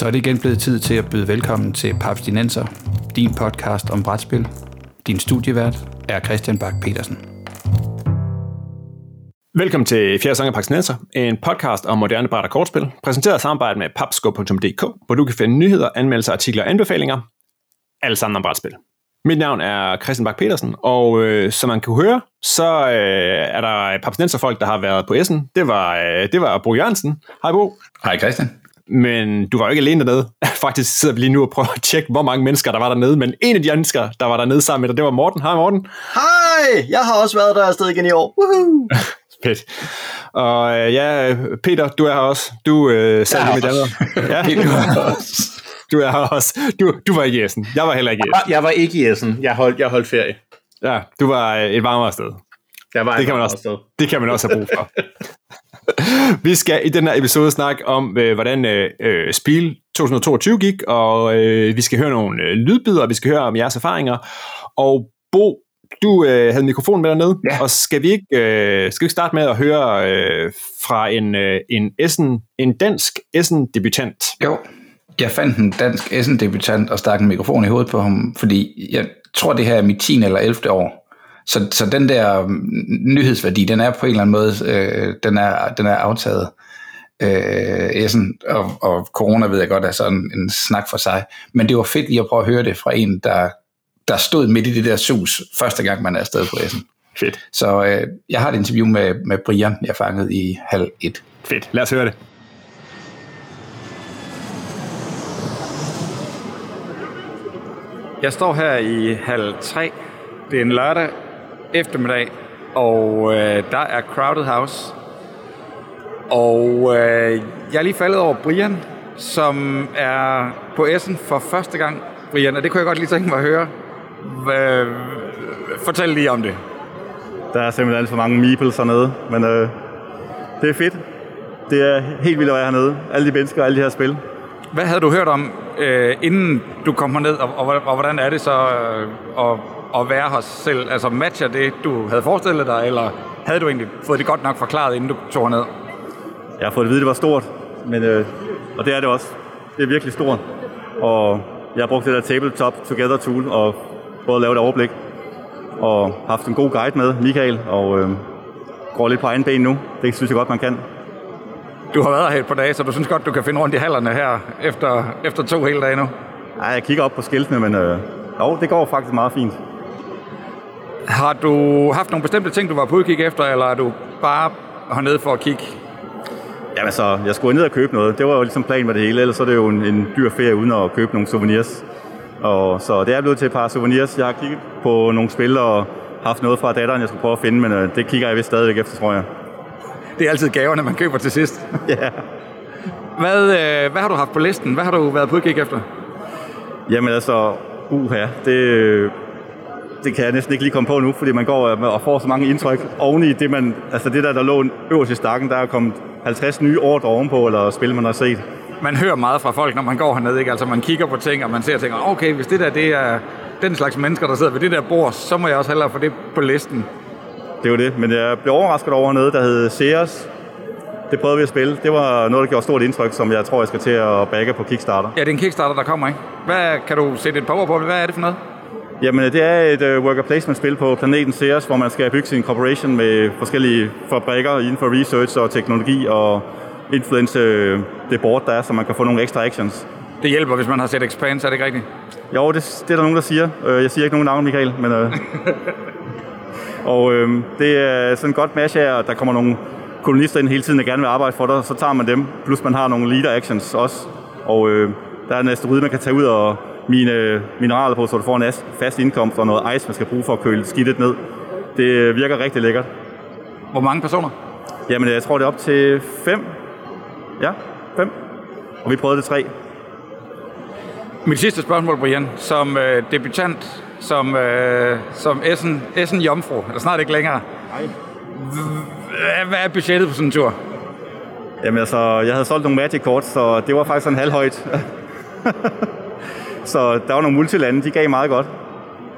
Så er det igen blevet tid til at byde velkommen til Papstinenser, din podcast om brætspil. Din studievært er Christian Bak petersen Velkommen til Fjerde Sang af Papstinenser, en podcast om moderne bræt og kortspil, præsenteret i samarbejde med papsko.dk, hvor du kan finde nyheder, anmeldelser, artikler og anbefalinger, alle sammen om brætspil. Mit navn er Christian Bak petersen og øh, som man kan høre, så øh, er der papstinenser folk, der har været på Essen. Det var, øh, det var Bo Jørgensen. Hej Bo. Hej Christian. Men du var jo ikke alene dernede. Faktisk sidder vi lige nu og prøver at tjekke, hvor mange mennesker der var dernede. Men en af de mennesker, der var dernede sammen med dig, det var Morten. Hej Morten. Hej! Jeg har også været der afsted igen i år. Woohoo! Fedt. Og øh, ja, Peter, du er her også. Du øh, sad lige med Danmark. Ja, du er også. Du er her også. Du, du var ikke i Essen. Jeg var heller ikke i Essen. Jeg var ikke i Essen. Jeg holdt, jeg holdt ferie. Ja, du var øh, et varmere sted. Jeg var det kan, man også, det kan man også have brug for. vi skal i den her episode snakke om, øh, hvordan øh, øh Spil 2022 gik, og øh, vi skal høre nogle øh, lydbider, og vi skal høre om jeres erfaringer. Og Bo, du øh, havde mikrofonen med dernede, ja. og skal vi ikke øh, skal vi ikke starte med at høre øh, fra en øh, en Essen, en dansk Essen debutant? Jo. Jeg fandt en dansk Essen debutant og stak en mikrofon i hovedet på ham, fordi jeg tror det her er mit 10. eller 11. år. Så, så den der mm, nyhedsværdi, den er på en eller anden måde, øh, den, er, den er aftaget. Øh, Essen og, og corona ved jeg godt er sådan en snak for sig. Men det var fedt lige at prøve at høre det fra en, der, der stod midt i det der sus, første gang man er afsted på Essen. Fedt. Så øh, jeg har et interview med, med Brian, jeg fangede i halv et. Fedt. Lad os høre det. Jeg står her i halv 3. Det er en lørdag eftermiddag, og øh, der er Crowded House. Og øh, jeg er lige faldet over Brian, som er på Essen for første gang. Brian, og det kunne jeg godt lige tænke mig at høre. Hva, fortæl lige om det. Der er simpelthen alt for mange meeples hernede, men øh, det er fedt. Det er helt vildt at være hernede. Alle de mennesker og alle de her spil. Hvad havde du hørt om, øh, inden du kom herned, og, og, og hvordan er det så øh, at, at være her selv? Altså matcher det, du havde forestillet dig, eller havde du egentlig fået det godt nok forklaret, inden du tog herned? Jeg har fået at vide, at det var stort, men, øh, og det er det også. Det er virkelig stort, og jeg har brugt det der Tabletop Together tool og prøvet at lave et overblik, og haft en god guide med, Michael, og øh, går lidt på egen ben nu. Det synes jeg godt, man kan. Du har været her et par dage, så du synes godt, du kan finde rundt i hallerne her efter, efter to hele dage nu? Nej, jeg kigger op på skiltene, men øh, jo, det går faktisk meget fint. Har du haft nogle bestemte ting, du var på udkig efter, eller er du bare hernede for at kigge? Jamen så, jeg skulle ned og købe noget. Det var jo ligesom planen med det hele, ellers så er det jo en, en dyr ferie uden at købe nogle souvenirs. Og så det er blevet til et par souvenirs. Jeg har kigget på nogle spil og haft noget fra datteren, jeg skal prøve at finde, men øh, det kigger jeg vist stadigvæk efter, tror jeg det er altid gaverne, man køber til sidst. ja. Hvad, øh, hvad har du haft på listen? Hvad har du været på udkig efter? Jamen altså, uha, det, det kan jeg næsten ikke lige komme på nu, fordi man går og får så mange indtryk oven i det, man, altså det der, der lå øverst i stakken, der er kommet 50 nye ordre ovenpå, eller spil, man har set. Man hører meget fra folk, når man går hernede, ikke? Altså man kigger på ting, og man ser og tænker, okay, hvis det der, det er den slags mennesker, der sidder ved det der bord, så må jeg også hellere få det på listen det var det. Men jeg blev overrasket over noget, der hed Sears. Det prøvede vi at spille. Det var noget, der gjorde stort indtryk, som jeg tror, jeg skal til at bagge på Kickstarter. Ja, det er en Kickstarter, der kommer, ikke? Hvad, kan du sætte et par ord på? Hvad er det for noget? Jamen, det er et uh, worker placement-spil på planeten Ceres, hvor man skal bygge sin corporation med forskellige fabrikker inden for research og teknologi og influence uh, det board, der er, så man kan få nogle ekstra actions. Det hjælper, hvis man har set Expanse, er det ikke rigtigt? Jo, det, det er der nogen, der siger. Uh, jeg siger ikke nogen navn, Michael, men... Uh, Og øh, det er sådan et godt match af, at der kommer nogle kolonister ind hele tiden, der gerne vil arbejde for dig, så tager man dem, plus man har nogle leader actions også. Og øh, der er en asteroide, man kan tage ud og mine øh, mineraler på, så du får en fast indkomst og noget ice, man skal bruge for at køle skidtet ned. Det øh, virker rigtig lækkert. Hvor mange personer? Jamen, jeg tror, det er op til fem. Ja, fem. Og vi prøvede det tre. Mit sidste spørgsmål, Brian. Som øh, debutant som, øh, som Essen, Essen Jomfru, eller snart ikke længere. Nej. Hvad er budgettet på sådan en tur? Jamen altså, jeg havde solgt nogle Magic-kort, så det var faktisk en halvhøjt. så der var nogle multilande, de gav meget godt.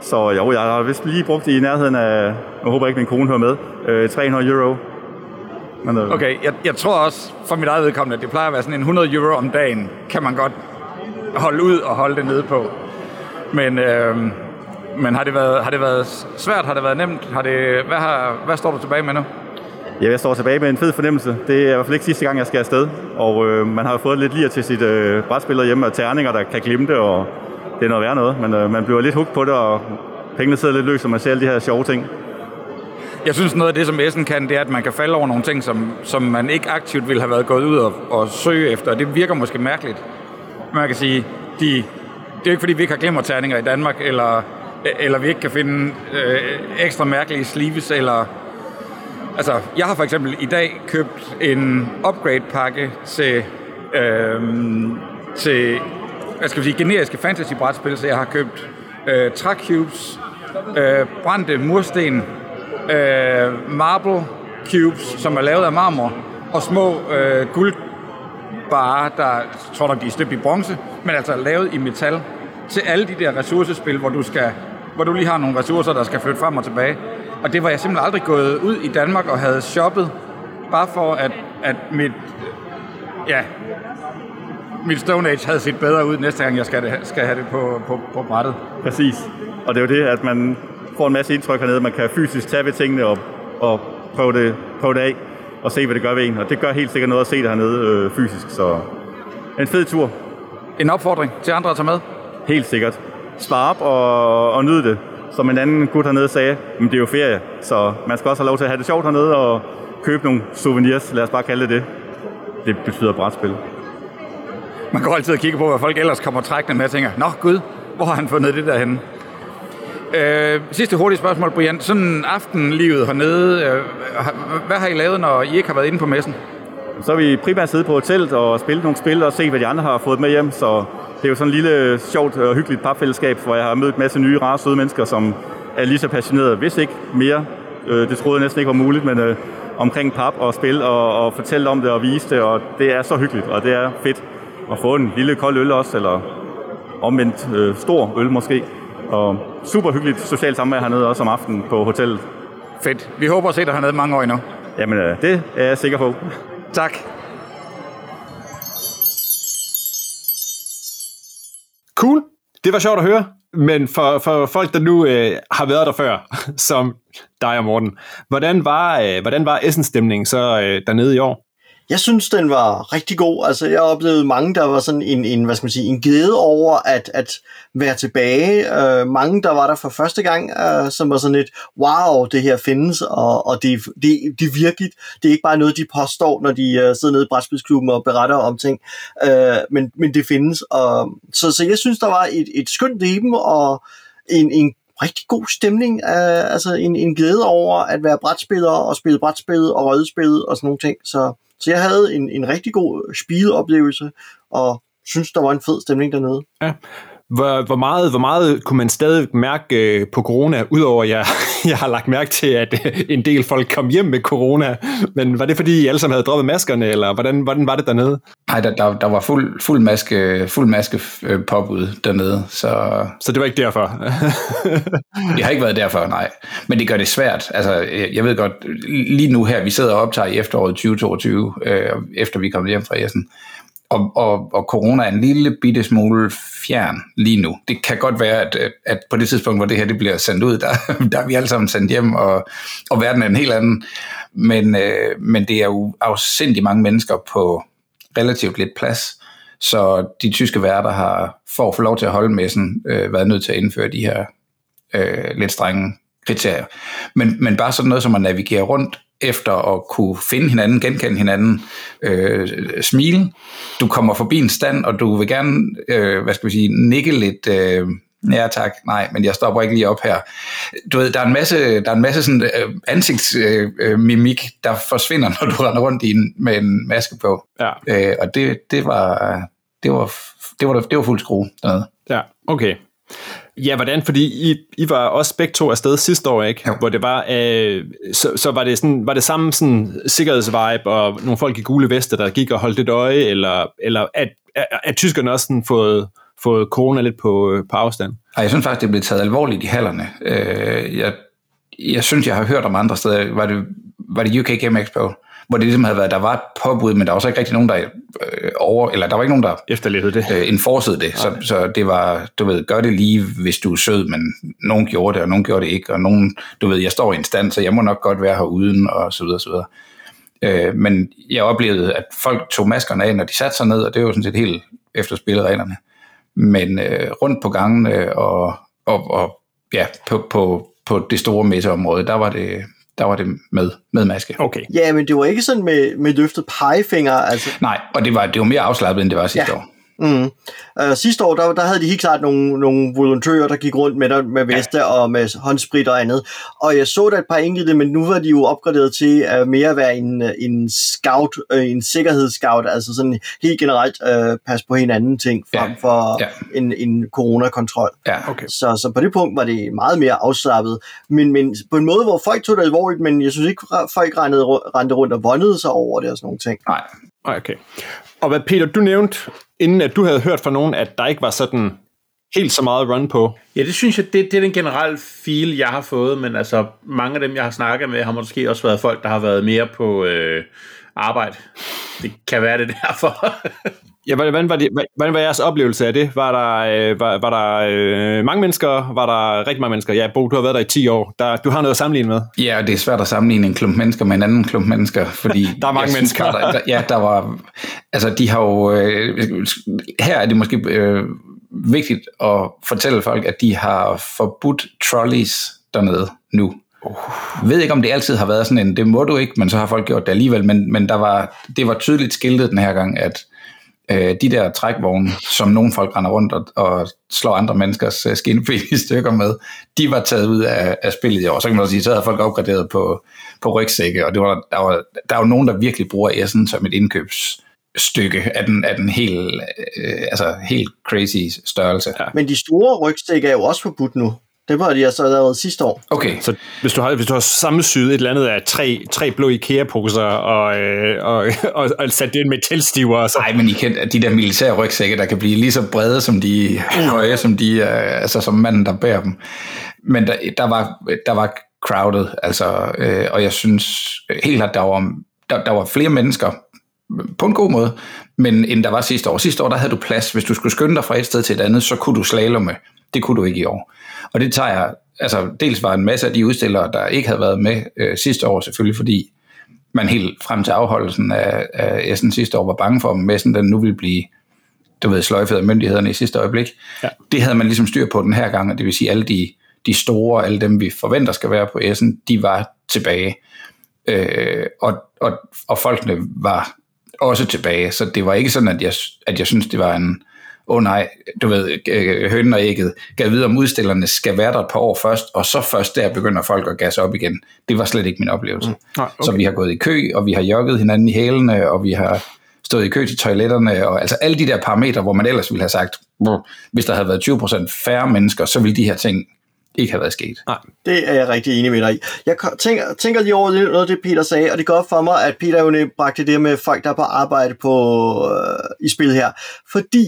Så jo, jeg har vist lige brugt i nærheden af, jeg håber ikke min kone hører med, øh, 300 euro. Men, øh. Okay, jeg, jeg tror også for mit eget vedkommende, at det plejer at være sådan en 100 euro om dagen, kan man godt holde ud og holde det nede på. Men, øh, men har, det været, har det været svært? Har det været nemt? Har det, hvad, har, hvad står du tilbage med nu? Ja, jeg står tilbage med en fed fornemmelse. Det er i hvert fald ikke sidste gang, jeg skal afsted. Og øh, man har jo fået lidt lir til sit øh, brætspil hjemme og terninger, der kan glimte, og det er noget værd noget. Men øh, man bliver lidt hugt på det, og pengene sidder lidt løs, og man ser alle de her sjove ting. Jeg synes, noget af det, som Essen kan, det er, at man kan falde over nogle ting, som, som man ikke aktivt ville have været gået ud og, og søge efter. Det virker måske mærkeligt. Man kan sige, de, det er jo ikke, fordi vi ikke har glimmerterninger i Danmark, eller, eller vi ikke kan finde øh, ekstra mærkelige sleeves, eller... Altså, jeg har for eksempel i dag købt en upgrade-pakke til, øhm, til hvad skal vi sige, generiske fantasy-brætspil, så jeg har købt øh, cubes, øh, brændte mursten, øh, marble cubes, som er lavet af marmor, og små øh, guldbarer, der jeg tror nok, de er støbt i bronze, men altså lavet i metal, til alle de der ressourcespil, hvor du, skal, hvor du lige har nogle ressourcer, der skal flytte frem og tilbage. Og det var jeg simpelthen aldrig gået ud i Danmark og havde shoppet, bare for at, at mit, ja, mit Stone Age havde set bedre ud næste gang, jeg skal, det, skal have det på, på, på brættet. Præcis. Og det er jo det, at man får en masse indtryk hernede. Man kan fysisk tage ved tingene og, og prøve, det, prøve det af og se, hvad det gør ved en. Og det gør helt sikkert noget at se det hernede øh, fysisk. Så en fed tur. En opfordring til andre at tage med? Helt sikkert. Spar op og, og nyde det. Som en anden gut hernede sagde, men det er jo ferie, så man skal også have lov til at have det sjovt hernede og købe nogle souvenirs, lad os bare kalde det det. Det betyder brætspil. Man går altid og kigger på, hvad folk ellers kommer trækkende med og tænker, Nå Gud, hvor har han fundet det der henne? Øh, sidste hurtige spørgsmål, Brian. Sådan aftenlivet hernede, øh, hvad har I lavet, når I ikke har været inde på messen? Så har vi primært siddet på hotellet og spillet nogle spil og set, hvad de andre har fået med hjem. Så det er jo sådan en lille, sjovt og hyggeligt papfællesskab, hvor jeg har mødt en masse nye, rare, søde mennesker, som er lige så passionerede, hvis ikke mere. Øh, det troede jeg næsten ikke var muligt, men øh, omkring pap og spil og, og fortælle om det og vise det, og det er så hyggeligt, og det er fedt at få en lille kold øl også, eller omvendt øh, stor øl måske. Og super hyggeligt socialt samvær hernede også om aftenen på hotellet. Fedt. Vi håber at se dig hernede mange år endnu. Jamen, øh, det er jeg sikker på. Tak. Cool. Det var sjovt at høre. Men for, for folk, der nu øh, har været der før, som dig og Morten, hvordan var, øh, hvordan var Essen-stemningen så øh, dernede i år? Jeg synes, den var rigtig god. Altså, jeg oplevede mange, der var sådan en, en hvad skal man sige, en glæde over at, at være tilbage. Uh, mange, der var der for første gang, uh, som var sådan et, wow, det her findes, og, og det, det, det er virkeligt. Det er ikke bare noget, de påstår, når de uh, sidder nede i Brætspidsklubben og beretter om ting, uh, men, men det findes. Og, så, så jeg synes, der var et, et skønt leben og en, en rigtig god stemning, øh, altså en, en glæde over at være brætspiller og spille brætspil og rødspil og sådan nogle ting. Så så jeg havde en, en rigtig god spileoplevelse, og synes, der var en fed stemning dernede. Ja. Hvor, hvor, meget, hvor meget kunne man stadig mærke øh, på corona, udover at jeg, jeg har lagt mærke til, at øh, en del folk kom hjem med corona, men var det fordi I alle sammen havde droppet maskerne, eller hvordan, hvordan var det dernede? Nej, der, der, der var fuld, fuld maske, fuld maske øh, påbud dernede, så... Så det var ikke derfor? det har ikke været derfor, nej. Men det gør det svært. Altså, jeg ved godt, lige nu her, vi sidder og optager i efteråret 2022, øh, efter vi kom hjem fra Essen, og, og, og corona er en lille bitte smule fjern lige nu. Det kan godt være, at, at på det tidspunkt, hvor det her det bliver sendt ud, der, der er vi alle sammen sendt hjem, og, og verden er en helt anden. Men, øh, men det er jo afsindig mange mennesker på relativt lidt plads, så de tyske værter har, for at få lov til at holde messen, øh, været nødt til at indføre de her øh, lidt strenge kriterier. Men, men bare sådan noget som at navigere rundt efter at kunne finde hinanden, genkende hinanden, øh, smile. Du kommer forbi en stand, og du vil gerne, øh, hvad skal vi sige, nikke lidt, øh, ja tak, nej, men jeg stopper ikke lige op her. Du ved, der er en masse, der er en masse sådan, øh, ansigtsmimik, øh, der forsvinder, når du render rundt i en, med en maske på. Ja. Øh, og det, det var, det var, det var, det var fuld skrue dernede. Ja, okay. Ja, hvordan? Fordi I, I var også begge to afsted sidste år, ikke? Jo. Hvor det var, øh, så, så var det sådan, var det samme sådan sikkerhedsvibe og nogle folk i gule veste, der gik og holdt et øje, eller, eller at, at, at tyskerne også sådan fået, fået corona lidt på, på afstand? Ej, jeg synes faktisk, det blev taget alvorligt i hallerne. Øh, jeg, jeg synes, jeg har hørt om andre steder, var det, var det UK Game Expo, hvor det ligesom havde været, der var et påbud, men der var så ikke rigtig nogen, der øh, over, eller der var ikke nogen, der Efterlevede det. øh, enforcede det. Så, så det var, du ved, gør det lige, hvis du er sød, men nogen gjorde det, og nogen gjorde det ikke, og nogen, du ved, jeg står i en stand, så jeg må nok godt være her uden, og så videre, så videre. Øh, men jeg oplevede, at folk tog maskerne af, når de satte sig ned, og det var jo sådan set helt efter spillereglerne. Men øh, rundt på gangene og, og, og ja, på, på, på det store messeområde, der var det, der var det med, med maske. Okay. Ja, men det var ikke sådan med, med løftet pegefinger. Altså, Nej, og det var, det var mere afslappet, end det var sidste Ja. år. Mm. Uh, sidste år, der, der havde de helt klart nogle, nogle volontører, der gik rundt med, der, med veste ja. og med håndsprit og andet. Og jeg så der et par enkelte, men nu var de jo opgraderet til uh, mere at være en, en scout, uh, en sikkerhedsscout, altså sådan helt generelt uh, pas på hinanden ting, frem Ja. for Ja. en, en coronakontrol. Ja, Okay. Så, så på det punkt var det meget mere afslappet. Men, men på en måde, hvor folk tog det alvorligt, men jeg synes ikke, folk rendte rundt og vondede sig over det og sådan nogle ting. nej. Okay. Og hvad Peter, du nævnte, inden at du havde hørt fra nogen, at der ikke var sådan helt så meget run på. Ja, det synes jeg, det, det er den generelle feel, jeg har fået, men altså mange af dem, jeg har snakket med, har måske også været folk, der har været mere på øh, arbejde. Det kan være det derfor. Ja, hvordan, var det, hvordan var jeres oplevelse af det? Var der, øh, var, var der øh, mange mennesker? Var der rigtig mange mennesker? Ja, Bo, du har været der i 10 år. Der, du har noget at sammenligne med. Ja, og det er svært at sammenligne en klump mennesker med en anden klump mennesker, fordi... Der er mange synes mennesker. bare, Der, ja, der var... Altså, de har jo... Øh, her er det måske øh, vigtigt at fortælle folk, at de har forbudt trolleys dernede nu. Jeg ved ikke, om det altid har været sådan en, det må du ikke, men så har folk gjort det alligevel, men, men der var, det var tydeligt skiltet den her gang, at øh, de der trækvogne, som nogle folk render rundt og, og slår andre menneskers øh, skinben i stykker med, de var taget ud af, af spillet i år. Så kan man også sige, så havde folk opgraderet på, på rygsække, og det var, der, var, der var nogen, der virkelig bruger Essen som et indkøbsstykke af den, af den helt, øh, altså helt crazy størrelse. Ja. Men de store rygsække er jo også forbudt nu. Det var de altså allerede sidste år. Okay, Så hvis du har, hvis du har sammensyet et eller andet af tre, tre blå IKEA-poser og, øh, og, og, og sat det ind med tilstiver, så Nej, men I kender de der militære rygsække, der kan blive lige så brede som de høje, som de er, altså som manden, der bærer dem. Men der, der, var, der var crowded, altså, øh, og jeg synes helt klart, der var, der, der var flere mennesker, på en god måde, men end der var sidste år. Sidste år, der havde du plads. Hvis du skulle skynde dig fra et sted til et andet, så kunne du slalomme. Det kunne du ikke i år. Og det tager jeg, altså dels var en masse af de udstillere, der ikke havde været med øh, sidste år selvfølgelig, fordi man helt frem til afholdelsen af, af Essen sidste år var bange for, om messen den nu ville blive du ved, sløjfet af myndighederne i sidste øjeblik. Ja. Det havde man ligesom styr på den her gang, og det vil sige, alle de, de store, alle dem vi forventer skal være på Essen, de var tilbage. Øh, og, og, og folkene var også tilbage, så det var ikke sådan, at jeg, at jeg synes, det var en, åh oh nej, du ved, øh, hønen og ægget, gav videre om udstillerne skal være der et par år først, og så først der begynder folk at gasse op igen. Det var slet ikke min oplevelse. Mm. Nej, Okay. Så vi har gået i kø, og vi har jogget hinanden i hælene, og vi har stået i kø til toiletterne, og altså alle de der parametre, hvor man ellers ville have sagt, "Brr, hvis der havde været 20% færre mennesker, så ville de her ting ikke have været sket. Det er jeg rigtig enig med dig i. Jeg tænker, tænker lige over det, noget af det, Peter sagde, og det går op for mig, at Peter jo netop bragte det med folk, der er på arbejde på, øh, i spil her. Fordi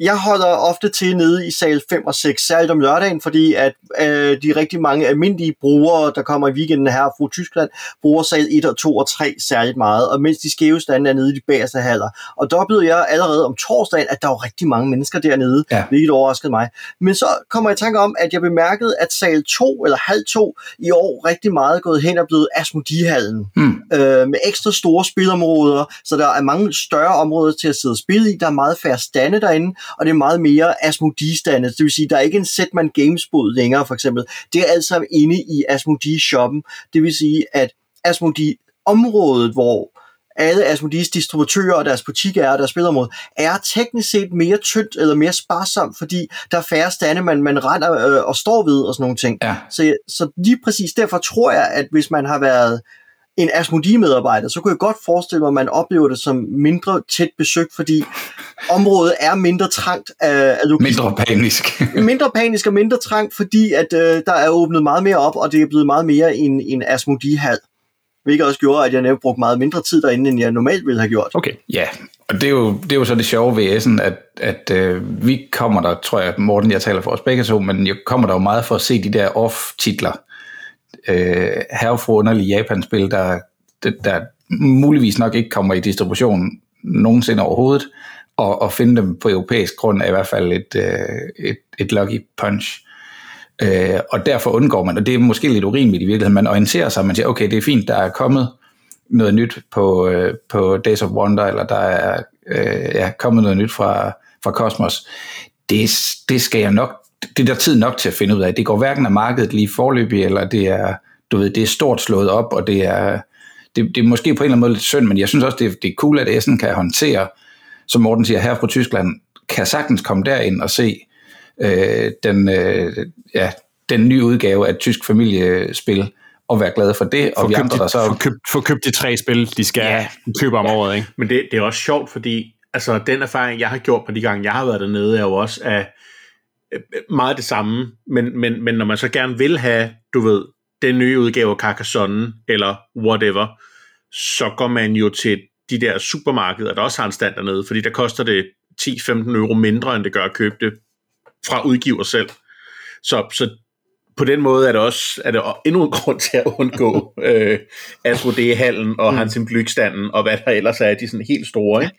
jeg holder ofte til nede i sal 5 og 6, særligt om lørdagen, fordi at øh, de rigtig mange almindelige brugere, der kommer i weekenden her fra Tyskland, bruger sal 1 og 2 og 3 særligt meget, og mens de skæve stande er nede i de bagerste haller. Og der oplevede jeg allerede om torsdagen, at der var rigtig mange mennesker dernede, Ja. hvilket overraskede mig. Men så kommer jeg i tanke om, at jeg bemærkede, at sal 2 eller halv 2 i år rigtig meget gået hen og blevet Asmodee-hallen. Hmm. Øh, med ekstra store spilområder, så der er mange større områder til at sidde og spille i. Der er meget færre stande derinde, og det er meget mere Asmodee-stande. Det vil sige, der er ikke en Setman Games-bod længere, for eksempel. Det er alt sammen inde i Asmodee-shoppen. Det vil sige, at Asmodee-området, hvor alle Asmodees distributører og deres butikker er, og deres spilområde, er teknisk set mere tyndt eller mere sparsomt, fordi der er færre stande, man, man render øh, og står ved og sådan nogle ting. Ja. Så, så lige præcis derfor tror jeg, at hvis man har været en Asmodee-medarbejder, så kunne jeg godt forestille mig, at man oplever det som mindre tæt besøgt, fordi området er mindre trangt af, af logistik. Mindre panisk. mindre panisk og mindre trangt, fordi at øh, der er åbnet meget mere op, og det er blevet meget mere en, en Asmodee-hal. Hvilket også gjorde, at jeg netop brugte meget mindre tid derinde, end jeg normalt ville have gjort. okay. Ja, og det er jo, det er jo så det sjove ved Essen, at, at øh, vi kommer der, tror jeg, Morten, jeg taler for os begge to, men jeg kommer der jo meget for at se de der off-titler. Øh, herrefru underlige Japan-spil, der, der, der muligvis nok ikke kommer i distribution nogensinde overhovedet, og, og finde dem på europæisk grund er i hvert fald et, øh, et, et lucky punch. Øh, og derfor undgår man, og det er måske lidt urimeligt i virkeligheden, man orienterer sig, man siger, okay, det er fint, der er kommet noget nyt på, øh, på Days of Wonder, eller der er øh, ja, kommet noget nyt fra, fra Cosmos. Det, det skal jeg nok, det er der tid nok til at finde ud af. Det går hverken af markedet lige forløbig, eller det er, du ved, det er stort slået op, og det er, det, det er måske på en eller anden måde lidt synd, men jeg synes også, det, det er cool, at Essen kan håndtere, som Morten siger, her fra Tyskland, kan sagtens komme derind og se øh, den, øh, ja, den nye udgave af et tysk familiespil, og være glade for det, og få vi købt, andre, der de, så... få, købt, få købt de tre spil, de skal ja. købe om året, ikke? Men det, det er også sjovt, fordi altså, den erfaring, jeg har gjort på de gange, jeg har været dernede, er jo også af øh, meget det samme, men, men, men når man så gerne vil have, du ved, den nye udgave af Carcassonne, eller whatever, så går man jo til de der supermarkeder, der også har en stand dernede, fordi der koster det 10-15 euro mindre, end det gør at købe det fra udgiver selv. Så, så på den måde er det også er det endnu en grund til at undgå øh, Asmodee-hallen og mm. Hans im Glückstanden og hvad der ellers er, de sådan helt store, ikke?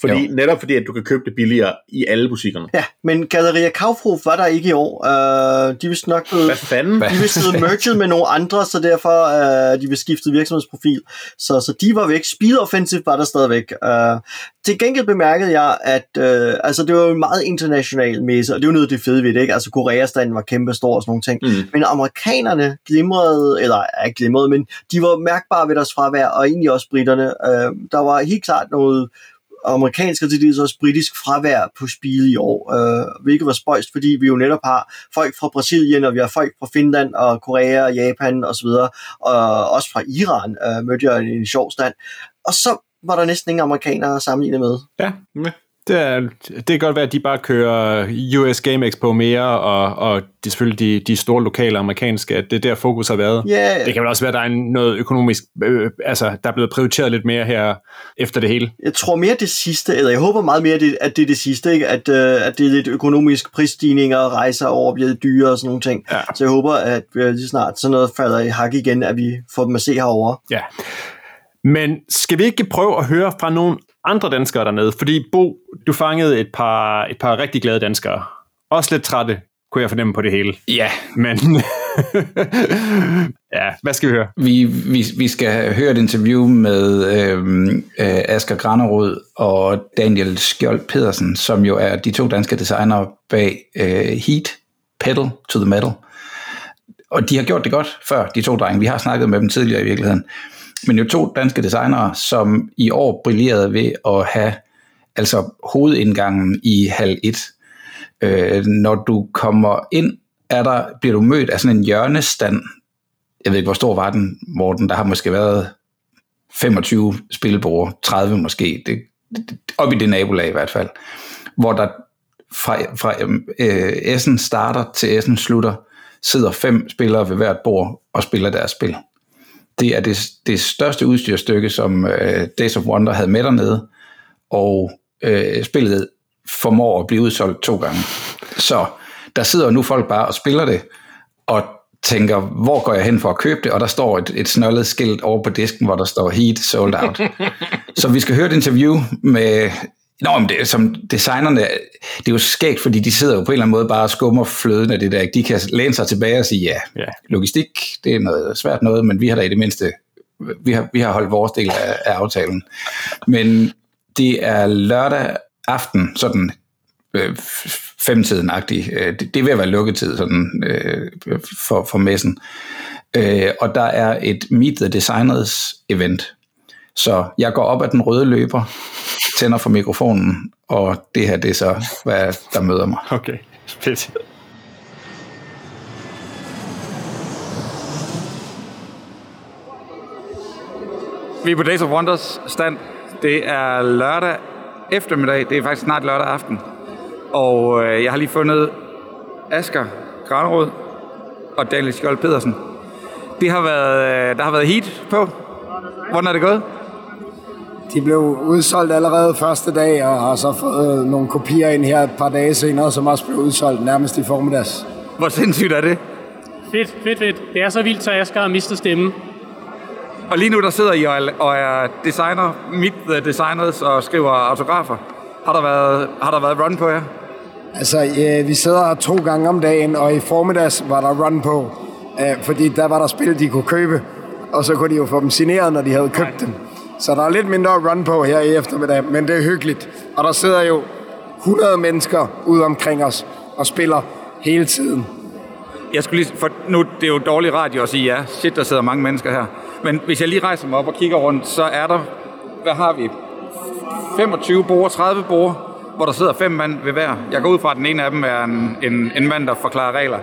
Fordi, jo. netop fordi, at du kan købe det billigere i alle butikkerne. Ja, men Galeria Kaufhof var der ikke i år. Uh, de vil nok blevet... Hvad fanden? De vil sidde merged med nogle andre, så derfor uh, de vil skifte virksomhedsprofil. Så, så de var væk. Speed Offensive var der stadigvæk. Uh, til gengæld bemærkede jeg, at uh, altså, det var en meget international messe, og det var noget af det fede ved det, ikke? Altså Koreastanden var kæmpe stor og sådan nogle ting. Mm. Men amerikanerne glimrede, eller ikke glimrede, men de var mærkbare ved deres fravær, og egentlig også britterne. Uh, der var helt klart noget amerikansk og til dels også britisk fravær på spil i år, øh, hvilket var spøjst, fordi vi jo netop har folk fra Brasilien, og vi har folk fra Finland og Korea og Japan osv., og, og også fra Iran øh, mødte jeg i en sjov stand. Og så var der næsten ingen amerikanere at sammenligne med. Ja, det, er, det kan godt være, at de bare kører US Game Expo mere, og, og det selvfølgelig de, de store lokale amerikanske, at det er der fokus har været. Yeah. Det kan vel også være, at der er noget økonomisk, øh, altså der er blevet prioriteret lidt mere her efter det hele. Jeg tror mere det sidste, eller jeg håber meget mere, at det er det sidste, ikke? At, øh, at det er lidt økonomisk prisstigninger, rejser over bliver dyre og sådan nogle ting. Ja. Så jeg håber, at øh, lige snart sådan noget falder i hak igen, at vi får dem at se herovre. Ja. Men skal vi ikke prøve at høre fra nogle andre danskere dernede? Fordi Bo, du fangede et par, et par rigtig glade danskere. Også lidt trætte, kunne jeg fornemme på det hele. Ja. Men ja, hvad skal vi høre? Vi, vi, vi skal høre et interview med øhm, øh, Asger Granerud og Daniel Skjold Pedersen, som jo er de to danske designere bag øh, Heat, Pedal to the Metal. Og de har gjort det godt før, de to drenge. Vi har snakket med dem tidligere i virkeligheden. Men jo to danske designere, som i år brillerede ved at have altså hovedindgangen i halv 1. Øh, når du kommer ind, er der, bliver du mødt af sådan en hjørnestand. Jeg ved ikke, hvor stor var den, Morten? Der har måske været 25 spilbord, 30 måske. Det, det, op i det nabolag i hvert fald. Hvor der fra, fra øhm, øh, Essen starter til Essen slutter, sidder fem spillere ved hvert bord og spiller deres spil det er det, det største udstyrstykke, som øh, Days of Wonder havde med dernede, og øh, spillet formår at blive udsolgt to gange. Så der sidder nu folk bare og spiller det, og tænker, hvor går jeg hen for at købe det? Og der står et, et snøllet skilt over på disken, hvor der står Heat Sold Out. så vi skal høre et interview med Nå, men det, som designerne, det er jo skægt, fordi de sidder jo på en eller anden måde bare og skummer fløden af det der. De kan læne sig tilbage og sige, ja, ja. logistik, det er noget svært noget, men vi har da i det mindste, vi har, vi har holdt vores del af, af aftalen. Men det er lørdag aften, sådan øh, femtiden-agtig. Øh, det, det er ved at være lukketid sådan, øh, for, for messen. Øh, og der er et Meet the Designers event. Så jeg går op ad den røde løber, tænder for mikrofonen, og det her, det er så, hvad der møder mig. Okay, fedt. Vi er på Days of Wonders stand. Det er lørdag eftermiddag. Det er faktisk snart lørdag aften. Og øh, jeg har lige fundet Asger Granrød og Daniel Skjold Pedersen. Det har været, øh, der har været heat på. Hvordan er det gået? De blev udsolgt allerede første dag, og har så fået nogle kopier ind her et par dage senere, som også blev udsolgt nærmest i formiddags. Hvor sindssygt er det? Fedt, fedt, fedt. Det er så vildt, så jeg skal have mistet stemmen. Og lige nu der sidder I og er, og er designer, meet the designers og skriver autografer. Har der været, har der været run på jer? Altså, ja, vi sidder her to gange om dagen, og i formiddags var der run på, øh, fordi der var der spil, de kunne købe, og så kunne de jo få dem signeret, når de havde købt dem. Så der er lidt mindre run på her i eftermiddag, men det er hyggeligt. Og der sidder jo 100 mennesker ude omkring os og spiller hele tiden. Jeg skulle lige, for nu det er jo dårlig radio at sige ja. Shit, der sidder mange mennesker her. Men hvis jeg lige rejser mig op og kigger rundt, så er der, hvad har vi? 25 borde, 30 borde, hvor der sidder fem mand ved hver. Jeg går ud fra, at den ene af dem er en, en, en mand, der forklarer regler.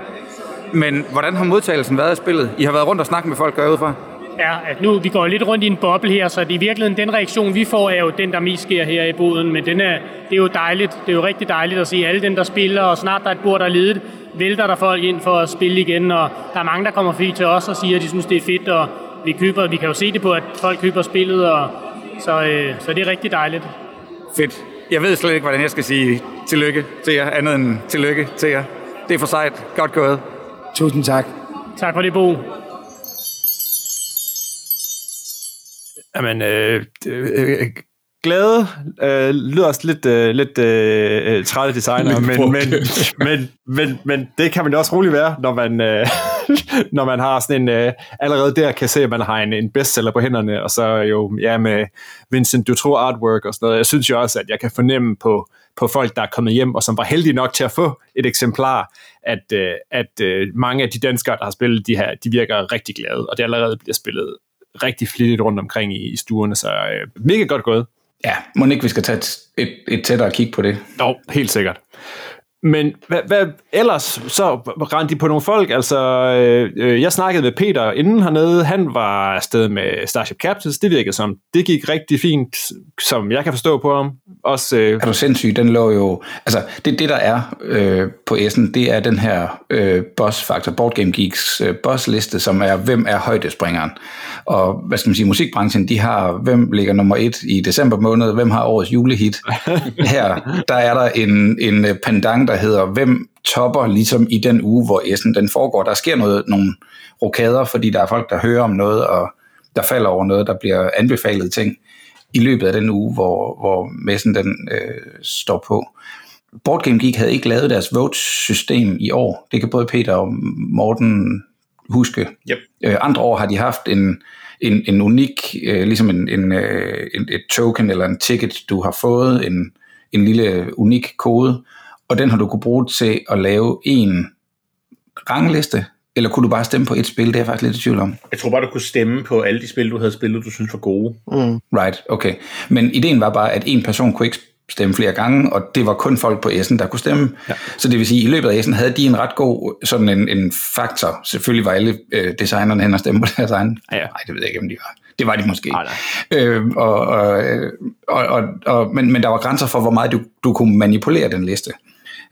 Men hvordan har modtagelsen været af spillet? I har været rundt og snakket med folk derude fra? Er, at nu vi går lidt rundt i en boble her, så det i virkeligheden den reaktion, vi får, er jo den, der mest sker her i boden. Men den er, det er jo dejligt. Det er jo rigtig dejligt at se alle dem, der spiller, og snart der er et bord, der er ledet, vælter der folk ind for at spille igen, og der er mange, der kommer forbi til os og siger, at de synes, det er fedt, og vi køber, vi kan jo se det på, at folk køber spillet, og så, øh, så det er rigtig dejligt. Fedt. Jeg ved slet ikke, hvordan jeg skal sige tillykke til jer, andet end tillykke til jer. Det er for sejt. Godt gået. Tusind tak. Tak for det, Bo. Jamen, øh, øh, glade øh, lyder også lidt, øh, lidt øh, trætte designer, men, men, men, men, men det kan man jo også roligt være, når man, øh, når man har sådan en, øh, allerede der kan se, at man har en, en bestseller på hænderne, og så jo ja, med Vincent Dutro artwork og sådan noget. Jeg synes jo også, at jeg kan fornemme på, på folk, der er kommet hjem, og som var heldige nok til at få et eksemplar, at, øh, at øh, mange af de danskere, der har spillet de her, de virker rigtig glade, og det allerede bliver spillet rigtig flittigt rundt omkring i, i stuerne, så øh, mega godt gået. Ja, må ikke vi skal tage et, et, et tættere kig på det? Jo, helt sikkert. Men hvad, hvad ellers, så rendte de på nogle folk, altså øh, jeg snakkede med Peter inden hernede, han var afsted med Starship Captains, det virkede som, det gik rigtig fint, som jeg kan forstå på ham. Også, øh, er du sindssyg, den lå jo, altså det, det der er øh, på S'en, det er den her øh, boss factor, Board Game Geeks øh, boss liste, som er, hvem er højdespringeren. Og hvad skal man sige, musikbranchen, de har, hvem ligger nummer et i december måned, hvem har årets julehit. Her, der er der en, en pendant, der hedder, hvem topper ligesom i den uge, hvor S'en den foregår. Der sker noget, nogle rokader, fordi der er folk, der hører om noget, og der falder over noget, der bliver anbefalet ting i løbet af den uge, hvor, hvor messen den øh, står på. Board Game Geek havde ikke lavet deres vote-system i år. Det kan både Peter og Morten huske. Yep. Øh, andre år har de haft en, en, en unik, øh, ligesom en, en, øh, en, et token eller en ticket, du har fået, en, en lille unik kode, og den har du kunne bruge til at lave en rangliste, eller kunne du bare stemme på et spil? Det er jeg faktisk lidt i tvivl om. Jeg tror bare, du kunne stemme på alle de spil, du havde spillet, du synes var gode. Mm. Right, okay. Men ideen var bare, at en person kunne ikke stemme flere gange, og det var kun folk på S'en, der kunne stemme. Ja. Så det vil sige, at i løbet af S'en havde de en ret god sådan en, en faktor. Selvfølgelig var alle øh, designerne hen og stemme på deres egen. Ja, ja. Nej, det ved jeg ikke, om de var. Det var de måske. Nej. Øh, og, og, og, og, og, men, men der var grænser for, hvor meget du, du kunne manipulere den liste.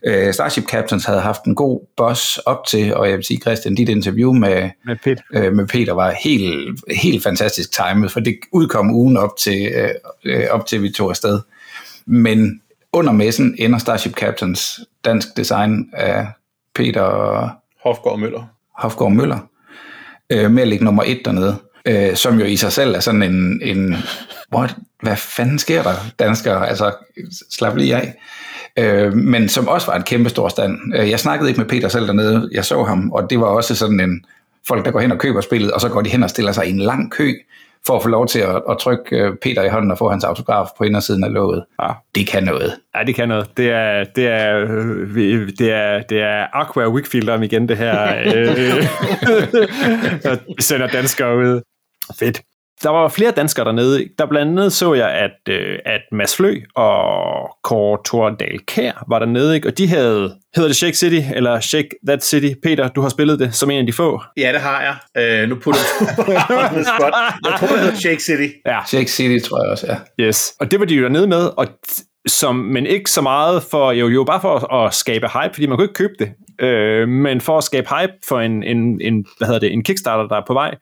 Øh, Starship Captains havde haft en god boss op til, og jeg vil sige, Christian, dit interview med, Med Peter. øh, med Peter var helt, helt fantastisk timet, for det udkom ugen op til, øh, øh, op til vi tog afsted. Men under messen ender Starship Captains dansk design af Peter Hofgaard Møller. Hofgaard Møller øh, med at ligge nummer et dernede, øh, som jo i sig selv er sådan en, en what, hvad fanden sker der, danskere, altså slap lige af. Øh, men som også var en kæmpe stor stand. Øh, Jeg snakkede ikke med Peter selv dernede, jeg så ham, og det var også sådan en folk, der går hen og køber spillet, og så går de hen og stiller sig i en lang kø, for at få lov til at, at trykke øh, Peter i hånden og få hans autograf på indersiden af låget. Ja. Det kan noget. Ja, det kan noget. Det er, det er, øh, det er, det er Aqua Wickfield om igen, det her. øh, vi sender danskere ud. Fedt. Der var flere danskere dernede. Der blandt andet så jeg, at, øh, at Mads Flø og Kåre Thordal Kær var dernede, ikke? og de havde, hedder det Shake City, eller Shake That City. Peter, du har spillet det som en af de få. Ja, det har jeg. Øh, nu putter du spot. Jeg tror, det hedder Shake City. Ja, Shake City, tror jeg også, ja. Yes. Og det var de jo dernede med, og som, men ikke så meget for, jo, jo bare for at, at skabe hype, fordi man kunne ikke købe det, øh, men for at skabe hype for en, en, en, hvad hedder det, en Kickstarter, der er på vej.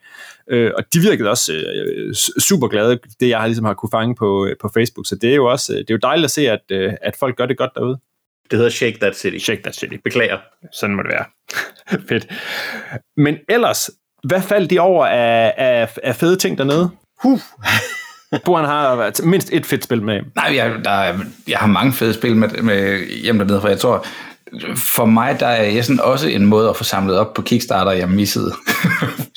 Øh, og de virkede også øh, super glade, det jeg har ligesom har kunne fange på, øh, på Facebook, så det er jo også, øh, det er jo dejligt at se, at, øh, at folk gør det godt derude. Det hedder Shake That City. Shake that city. Beklager. Sådan må det være. Fedt. Men ellers, hvad faldt de over af, af, af fede ting dernede? Huh. Boren har mindst et fedt spil med. Nej, jeg, der, er- jeg har mange fede spil med, med hjem dernede, for jeg tror, for mig, der er jeg sådan også en måde at få samlet op på Kickstarter, jeg missede.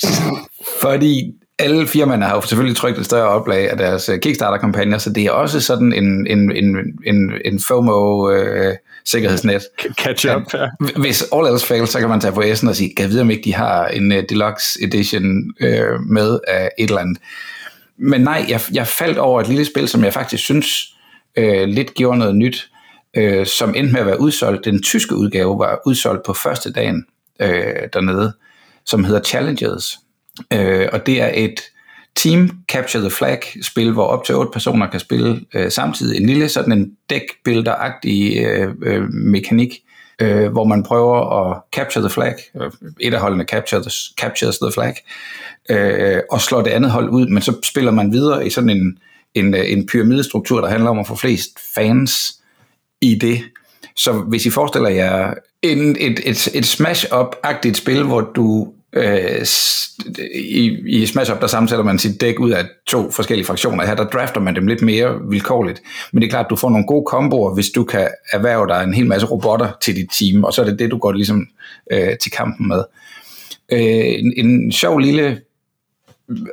Fordi alle firmaerne har jo selvfølgelig trykt et større oplag af deres øh, Kickstarter-kampagner, så det er også sådan en, en, en, en, en FOMO-sikkerhedsnet. Catch up. Ja. Hvis all else fails, så kan man tage på S'en og sige, kan jeg vide, om ikke de har en uh, deluxe edition uh, med af et eller andet. Men nej, jeg, jeg faldt over et lille spil, som jeg faktisk synes øh, lidt gjorde noget nyt, øh, som endte med at være udsolgt. Den tyske udgave var udsolgt på første dagen øh, dernede, som hedder Challenges. Øh, og det er et Team Capture the Flag spil, hvor op til otte personer kan spille øh, samtidig. En lille sådan en deckbuilder-agtig øh, øh, mekanik, øh, hvor man prøver at capture the flag. Øh, et af holdene capture the, captures the flag, øh, og slår det andet hold ud, men så spiller man videre i sådan en, en, øh, en pyramidestruktur, der handler om at få flest fans i det. Så hvis I forestiller jer en, et, et, et smash-up-agtigt spil, hvor du øh, i, i Smash Up, der sammensætter man sit dæk ud af to forskellige fraktioner. Her der drafter man dem lidt mere vilkårligt. Men det er klart, at du får nogle gode komboer, hvis du kan erhverve dig en hel masse robotter til dit team, og så er det det, du går ligesom øh, til kampen med. Øh, en, en sjov lille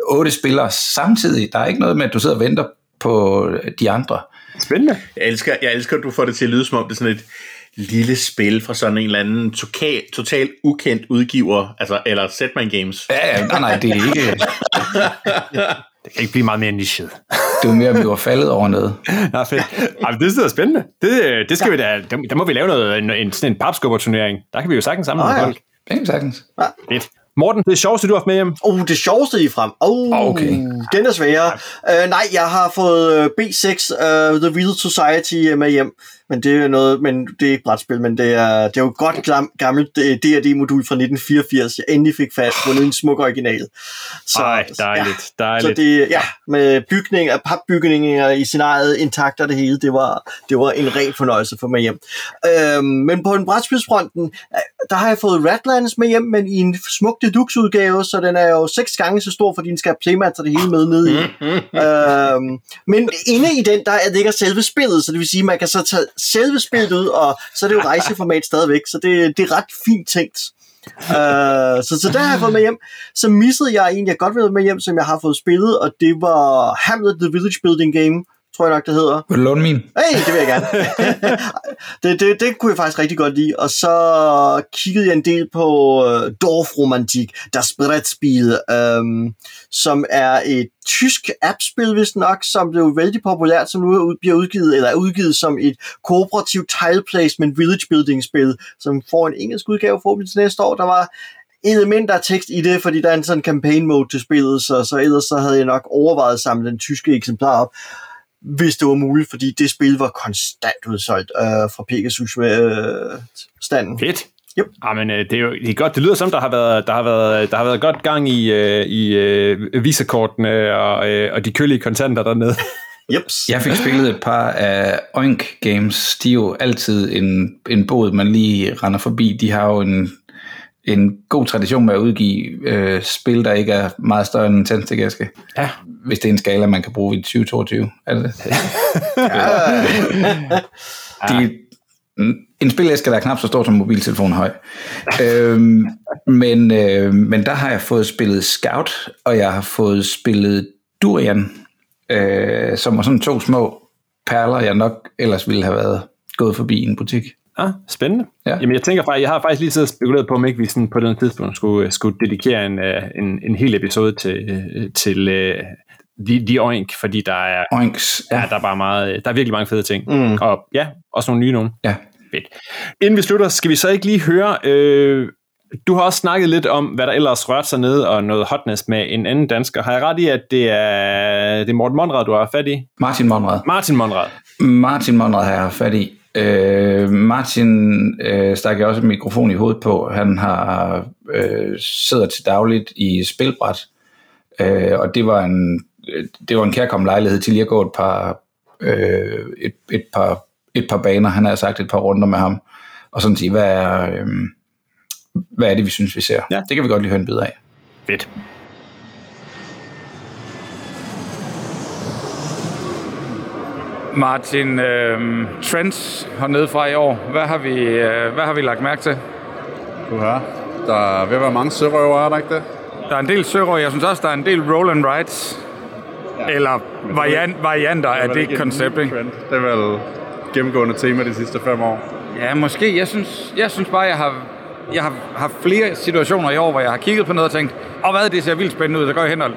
otte spillere samtidig. Der er ikke noget med, at du sidder og venter på de andre. Spændende. Jeg elsker, jeg elsker, at du får det til at lyde som om det er sådan et lille spil fra sådan en eller anden total, totalt ukendt udgiver, altså, eller Setman Games. Ja, ja, nej, nej, det er ikke... Det kan ikke blive meget mere nichet. Det er mere, at vi var faldet over noget. Nå, fedt. Ej, men det lyder spændende. Det, det skal vi da, der, der må vi lave noget, en, en, sådan en papskubber-turnering. Der kan vi jo sagtens samle Ah, ja. folk. Det er sagtens. Fedt. Morten, det er sjoveste, du har haft med hjem. Oh, det sjoveste i frem. Oh, Okay. Den er sværere. Uh, nej, jeg har fået uh, B6, uh, The Real Society med hjem. Men det er noget, men det er ikke brætspil, men det er, det er jo godt glam, gammelt uh, D&D-modul fra 1984. Jeg endelig fik fat på en smuk original. Så, Ej, dejligt, Så dejligt. det, ja, med bygninger, papbygninger i scenariet intakt og det hele, det var, det var en ren fornøjelse for mig hjem. Øhm, men på en brætspilsfronten, øh, der har jeg fået Radlands med hjem, men i en smuk deluxe-udgave, så den er jo seks gange så stor, fordi den skal have playmats og det hele med ned i. øhm, men inde i den, der ligger selve spillet, så det vil sige, man kan så tage selve spillet ud, og så er det jo rejseformat stadigvæk, så det, det er ret fint tænkt. Uh, så, så der har jeg fået med hjem. Så missede jeg en, jeg godt ville med hjem, som jeg har fået spillet, og det var Hamlet The Village Building Game, tror jeg nok, det hedder. Vil du låne min? Hey, det vil jeg gerne. det, det, det kunne jeg faktisk rigtig godt lide. Og så kiggede jeg en del på uh, Dorfromantik, Das Brettspiel, um, som er et tysk appspil, hvis nok, som blev vældig populært, som nu er bliver udgivet, eller er udgivet som et kooperativt tile placement village building spil, som får en engelsk udgave forhåbentlig til næste år. Der var elementer af tekst i det, fordi der er en sådan campaign mode til spillet, så, så ellers så havde jeg nok overvejet at samle den tyske eksemplar op hvis det var muligt, fordi det spil var konstant udsolgt øh, fra Pegasus øh, standen. Fedt. Yep. Jamen, øh, det er jo det er godt. Det lyder som, der har været, der har været, der har været godt gang i, øh, i øh, visakortene og, øh, og de kølige kontanter dernede. Jeps. Jeg fik spillet et par af Oink Games. De er jo altid en, en bod, man lige render forbi. De har jo en, en god tradition med at udgive øh, spil, der ikke er meget større end en tændstikæske. Ja. Hvis det er en skala, man kan bruge i 2022. Er det det? De, en spilæske, der er knap så stor som mobiltelefon høj. øhm, men, øh, men der har jeg fået spillet Scout, og jeg har fået spillet Durian, øh, som var sådan to små perler, jeg nok ellers ville have været gået forbi i en butik. Ah, spændende. Ja. Jamen, jeg tænker faktisk, jeg har faktisk lige siddet og spekuleret på, om ikke vi sådan på den tidspunkt skulle, skulle dedikere en, øh, en, en hel episode til, øh, til uh, de, de Oink, fordi der er, Oinks. ja, der er bare meget, der er virkelig mange fede ting. Mm. Og ja, også nogle nye nogen. Ja. Fedt. Inden vi slutter, skal vi så ikke lige høre, øh, du har også snakket lidt om, hvad der ellers rørte sig ned, og noget hotness med en anden dansker. Har jeg ret i, at det er, det er Morten Monrad, du har fat i? Martin Monrad. Martin Monrad. Martin Monrad har jeg fat i. Øh, Martin øh, stak jeg også en mikrofon i hovedet på. Han har øh, sidder til dagligt i spilbræt, øh, og det var en det var en kærkommen lejlighed til lige at gå et par øh, et, et par et par baner. Han har sagt et par runder med ham og sådan sige hvad er øh, hvad er det vi synes vi ser. Ja. Det kan vi godt lige høre en bid af. Fedt. Martin, øh, trends hernede fra i år. Hvad har vi, øh, hvad har vi lagt mærke til? Du har. Der er ved at være mange sørøver, er der ikke det? Der er en del sørøver. Jeg synes også, der er en del roll and rides. Ja. Eller variant, varianter af det en koncept, ikke? Det er vel gennemgående tema de sidste fem år. Ja, måske. Jeg synes, jeg synes bare, jeg har, jeg har haft flere situationer i år, hvor jeg har kigget på noget og tænkt, og hvad, det ser vildt spændende ud. Så går jeg hen og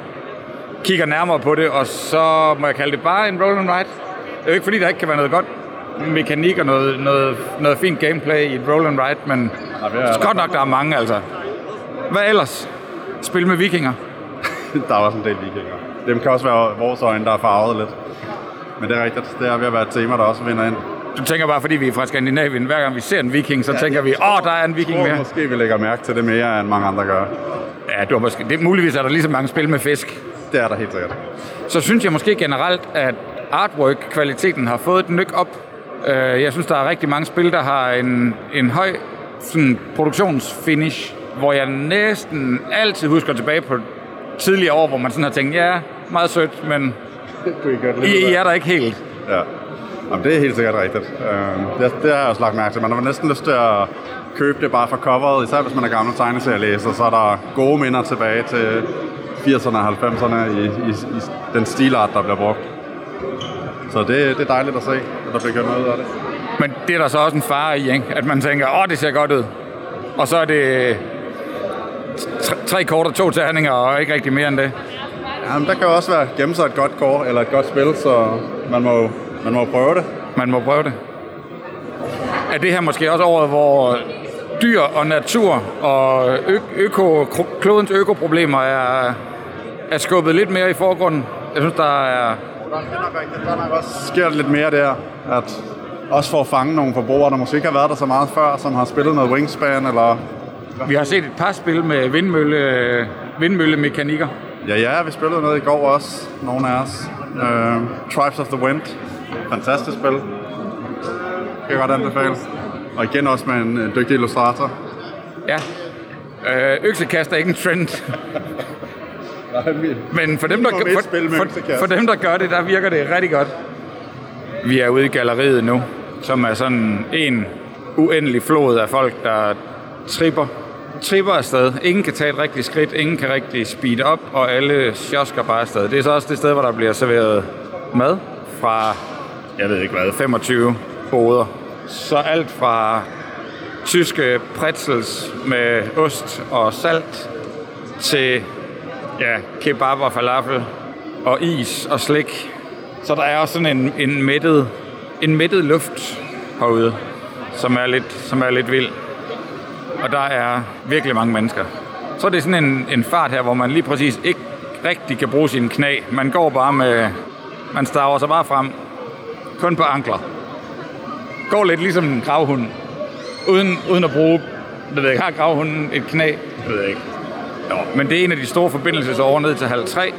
kigger nærmere på det, og så må jeg kalde det bare en roll and ride. Det er jo ikke fordi, der ikke kan være noget godt mekanik og noget, noget, noget fint gameplay i et roll and ride, men Ja, det det er godt nok, der er mange, altså. Hvad ellers? Spil med vikinger. der er også en del vikinger. Dem kan også være vores øjne, der er farvet lidt. Men det er rigtigt. Det er ved at være et tema, der også vinder ind. Du tænker bare, fordi vi er fra Skandinavien, hver gang vi ser en viking, så ja, tænker vi, åh, der er en viking mere. måske, vi lægger mærke til det mere, end mange andre gør. Ja, du har måske, det, muligvis er der lige så mange spil med fisk. Det er der helt sikkert. Så synes jeg måske generelt, at artwork-kvaliteten har fået et nyk op. Øh, Jeg synes, der er rigtig mange spil, der har en, en høj sådan, produktionsfinish, hvor jeg næsten altid husker tilbage på tidligere år, hvor man sådan har tænkt, ja, meget sødt, men I, I er der ikke helt. Ja. Jamen, det er helt sikkert rigtigt. Øh, det, det har jeg også lagt mærke til. Man har næsten lyst til at købe det bare for coveret, især hvis man er gammel tegneserielæser, så er der gode minder tilbage til 80'erne og 90'erne i, i, i den stilart, der bliver brugt. Så det, det er dejligt at se, at der bliver gjort noget ud af det. Men det er der så også en fare i, ikke? at man tænker, åh, det ser godt ud. Og så er det tre, tre kort og to terninger, og ikke rigtig mere end det. Jamen, der kan jo også være gemme sig et godt kort eller et godt spil, så man må, man må prøve det. Man må prøve det. Er det her måske også året, hvor dyr og natur og ø- øko, klodens økoproblemer er, er skubbet lidt mere i forgrunden? Jeg synes, der er... Er. Der er nok også sker lidt mere der, at også for at fange nogle forbrugere, der måske ikke har været der så meget før, som har spillet noget Wingspan, eller... Vi har set et par spil med vindmølle, vindmøllemekanikker. Ja, ja, vi spillede noget i går også, nogle af os. Uh, Tribes of the Wind. Fantastisk spil. Kan jeg godt anbefale. Og igen også med en øh, dygtig illustrator. Ja. Øh, øksekast er ikke en trend. Men for dem, der, for for, for, dem, der gør det, der virker det rigtig godt. Vi er ude i galleriet nu, som er sådan en uendelig flod af folk, der tripper, tripper afsted. Ingen kan tage et rigtigt skridt, ingen kan rigtig speede op, og alle sjosker bare afsted. Det er så også det sted, hvor der bliver serveret mad fra, jeg ved ikke hvad, 25 boder. Så alt fra tyske pretzels med ost og salt til ja, kebab og falafel og is og slik. Så der er også sådan en, en, mættet, en mættet luft herude, som er, lidt, som er lidt vild. Og der er virkelig mange mennesker. Så er det sådan en, en fart her, hvor man lige præcis ikke rigtig kan bruge sine knæ. Man går bare med... Man staver sig bare frem. Kun på ankler. Går lidt ligesom en gravhund. Uden, uden at bruge... Jeg ved ikke, har gravhunden et knæ? Jeg ved ikke. Jo, men det er en af de store forbindelsesårer ned til halv 3,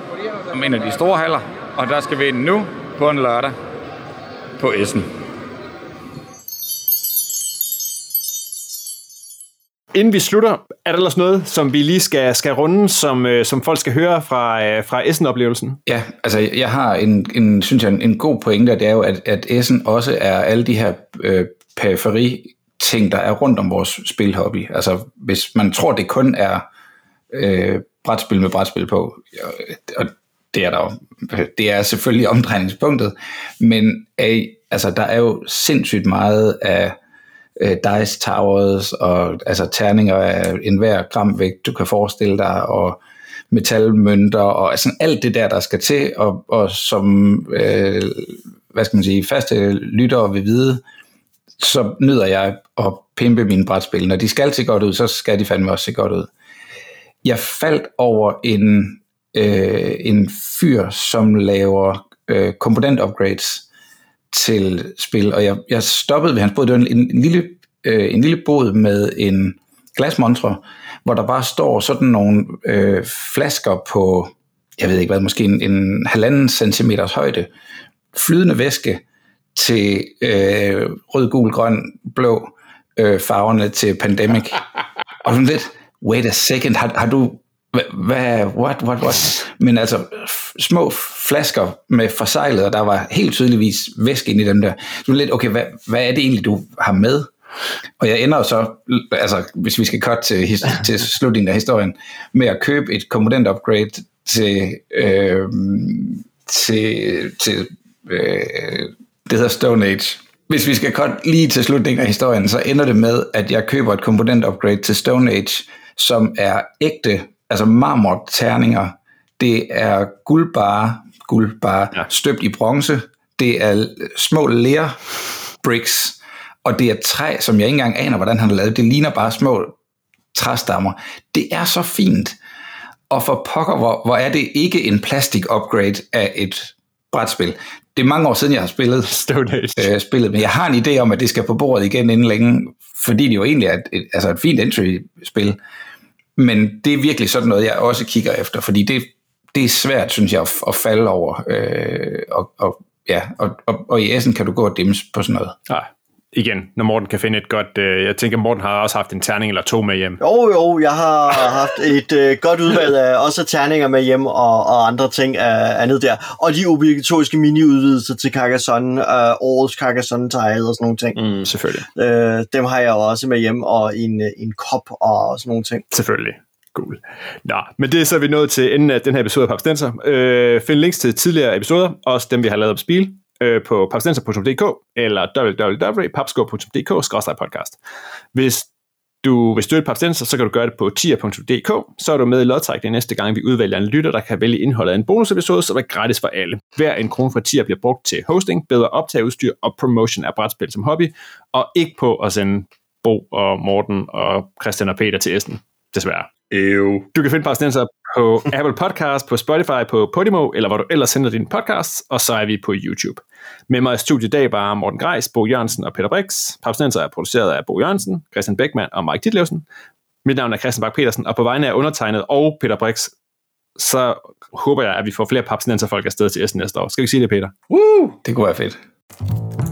om en af de store haller, og der skal vi ind nu på en lørdag på Essen. Inden vi slutter, er der ellers noget, som vi lige skal, skal runde, som, øh, som folk skal høre fra, øh, fra Essen-oplevelsen? Ja, altså jeg har en, en synes jeg, en, en god pointe, og det er jo, at, at Essen også er alle de her øh, periferi ting, der er rundt om vores spilhobby. Altså hvis man tror, det kun er øh, brætspil med brætspil på, og det er der jo, det er selvfølgelig omdrejningspunktet, men øh, altså, der er jo sindssygt meget af øh, dice towers og altså terninger af enhver gramvægt, du kan forestille dig, og metalmønter og altså alt det der, der skal til, og, og som, øh, hvad skal man sige, faste lyttere vil vide, så nyder jeg at pimpe mine brætspil. Når de skal se godt ud, så skal de fandme også se godt ud. Jeg faldt over en, øh, en fyr, som laver øh, komponent-upgrades til spil, og jeg, jeg stoppede ved hans båd. Det var en, en, lille, øh, en lille båd med en glasmontre, hvor der bare står sådan nogle øh, flasker på, jeg ved ikke hvad, måske en, en halvanden centimeters højde, flydende væske til øh, rød, gul, grøn, blå øh, farverne til Pandemic. og sådan lidt, wait a second, har, har du Hva- Hvad, what, what, what? Men altså, små flasker med forsejlet, og der var helt tydeligvis væske ind i dem der. Så lidt, okay, hvad, hvad er det egentlig, du har med? Og jeg ender så, altså hvis vi skal cut til, his- til slutningen af historien, med at købe et komponent upgrade til, øh, til, til øh, det hedder Stone Age. Hvis vi skal cut lige til slutningen af historien, så ender det med, at jeg køber et komponent upgrade til Stone Age, som er ægte, altså marmorterninger. Det er guldbare, guldbare, ja. støbt i bronze. Det er små ler bricks, og det er træ, som jeg ikke engang aner, hvordan han har lavet. Det ligner bare små træstammer. Det er så fint. Og for pokker, hvor, hvor er det ikke en plastik upgrade af et brætspil. Det er mange år siden, jeg har spillet Stone Age. øh, spillet, men jeg har en idé om, at det skal på bordet igen inden længe, fordi det jo egentlig er et, et, altså et fint entry-spil. Men det er virkelig sådan noget, jeg også kigger efter, fordi det, det er svært, synes jeg, at, at falde over. Øh, og, og, ja, og, og, og i Essen kan du gå og dimse på sådan noget. Nej, igen, når Morten kan finde et godt... Øh, jeg tænker, Morten har også haft en terning eller to med hjem. Jo, jo, jeg har haft et øh, godt udvalg af også terninger med hjem og, og andre ting af andet der. Og de obligatoriske mini-udvidelser til Carcassonne, øh, årets Carcassonne-tejet og sådan nogle ting. Mm, selvfølgelig. Øh, dem har jeg også med hjem, og en, øh, en kop og sådan nogle ting. Selvfølgelig. Cool. Nå, men det er så vi nået til enden af den her episode af Papstenser. Øh, find links til tidligere episoder, også dem vi har lavet op spil, øh, på papstenser.dk eller www.papsko.dk-podcast. Hvis du vil støtte Papstenser, så kan du gøre det på tier.dk, så er du med i lodtrækningen næste gang, vi udvælger en lytter, der kan vælge indholdet af en bonusepisode, som er gratis for alle. Hver en krone fra tier bliver brugt til hosting, bedre optageudstyr og promotion af brætspil som hobby, og ikke på at sende Bo og Morten og Christian og Peter til Essen, desværre. Ew. Du kan finde Parsnenser på Apple Podcast, på Spotify, på Podimo, eller hvor du ellers sender dine podcasts, og så er vi på YouTube. Med mig i studiet i dag var Morten Greis, Bo Jørgensen og Peter Brix. Parsnenser er produceret af Bo Jørgensen, Christian Beckmann og Mike Ditlevsen. Mit navn er Christian Bak petersen og på vegne af undertegnet og Peter Brix, så håber jeg, at vi får flere papsnenser folk afsted til Essen næste år. Skal vi sige det, Peter? Det kunne være fedt.